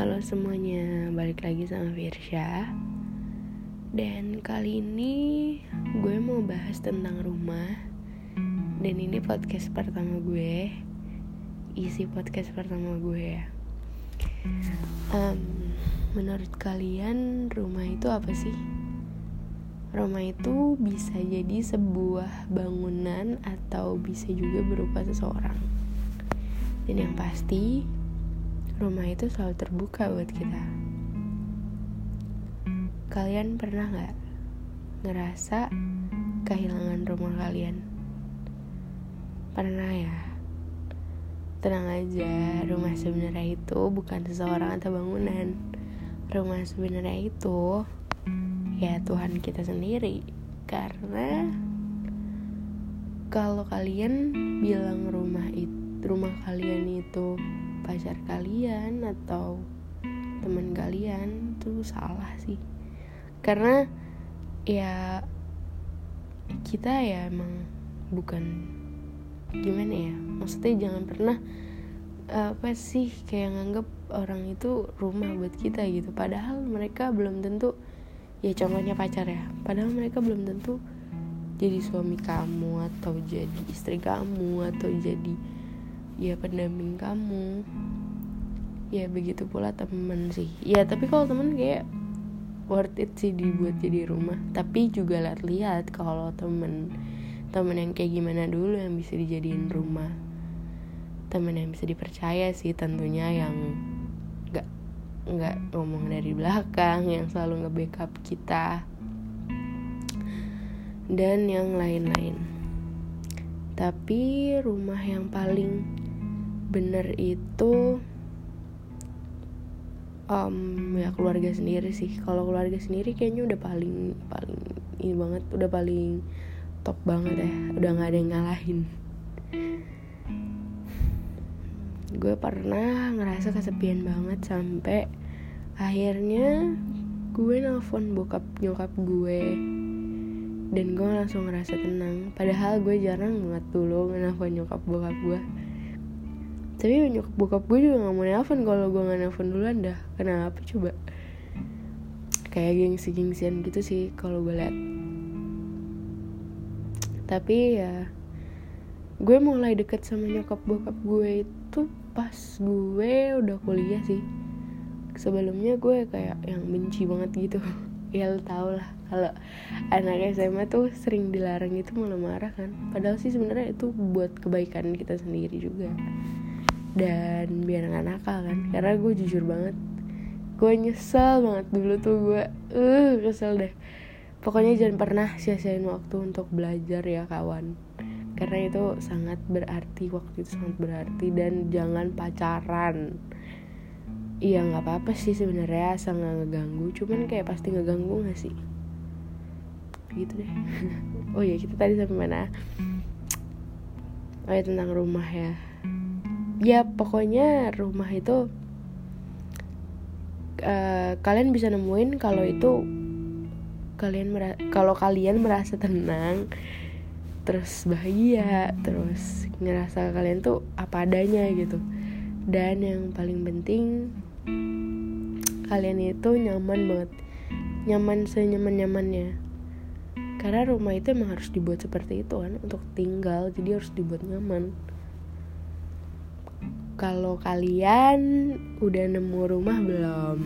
Halo semuanya, balik lagi sama Virsha Dan kali ini gue mau bahas tentang rumah. Dan ini podcast pertama gue. Isi podcast pertama gue ya. Um, Menurut kalian rumah itu apa sih? Rumah itu bisa jadi sebuah bangunan atau bisa juga berupa seseorang. Dan yang pasti rumah itu selalu terbuka buat kita. Kalian pernah nggak ngerasa kehilangan rumah kalian? Pernah ya? Tenang aja, rumah sebenarnya itu bukan seseorang atau bangunan. Rumah sebenarnya itu ya Tuhan kita sendiri. Karena kalau kalian bilang rumah itu rumah kalian itu pacar kalian atau teman kalian itu salah sih. Karena ya kita ya emang bukan gimana ya maksudnya jangan pernah apa sih kayak nganggep orang itu rumah buat kita gitu. Padahal mereka belum tentu ya contohnya pacar ya padahal mereka belum tentu jadi suami kamu atau jadi istri kamu atau jadi ya pendamping kamu. Ya begitu pula temen sih. Ya tapi kalau temen kayak worth it sih dibuat jadi rumah. Tapi juga lihat-lihat kalau temen temen yang kayak gimana dulu yang bisa dijadiin rumah. Temen yang bisa dipercaya sih tentunya yang nggak nggak ngomong dari belakang yang selalu nge-backup kita. Dan yang lain-lain. Tapi rumah yang paling bener itu um, ya keluarga sendiri sih. Kalau keluarga sendiri kayaknya udah paling paling ini banget udah paling top banget ya. Udah nggak ada yang ngalahin. Gue pernah ngerasa kesepian banget sampai akhirnya gue nelfon bokap nyokap gue. Dan gue langsung ngerasa tenang. Padahal gue jarang banget dulu nelfon nyokap bokap gue tapi nyokap bokap gue juga gak mau nelfon. Kalau gue gak nelfon duluan dah. Kenapa coba? Kayak gengsi gengsian gitu sih kalau gue liat tapi ya gue mulai deket sama nyokap bokap gue itu pas gue udah kuliah sih. Sebelumnya gue kayak yang benci banget gitu. Ya lo tau lah. Kalau anak SMA tuh sering dilarang itu malah marah kan. Padahal sih sebenarnya itu buat kebaikan kita sendiri juga dan biar nggak nakal kan. Karena gue jujur banget gue nyesel banget dulu tuh gue uh kesel deh. Pokoknya jangan pernah sia-siain waktu untuk belajar ya kawan. Karena itu sangat berarti waktu itu sangat berarti dan jangan pacaran. Iya nggak apa-apa sih sebenarnya asal nggak ngeganggu. Cuman kayak pasti ngeganggu gak sih? Gitu deh. Oh ya kita tadi sampai mana? Oh ya tentang rumah ya ya pokoknya rumah itu uh, kalian bisa nemuin kalau itu kalian kalau kalian merasa tenang terus bahagia terus ngerasa kalian tuh apa adanya gitu. Dan yang paling penting kalian itu nyaman banget. Nyaman senyaman nyamannya karena rumah itu emang harus dibuat seperti itu kan untuk tinggal jadi harus dibuat nyaman kalau kalian udah nemu rumah belum?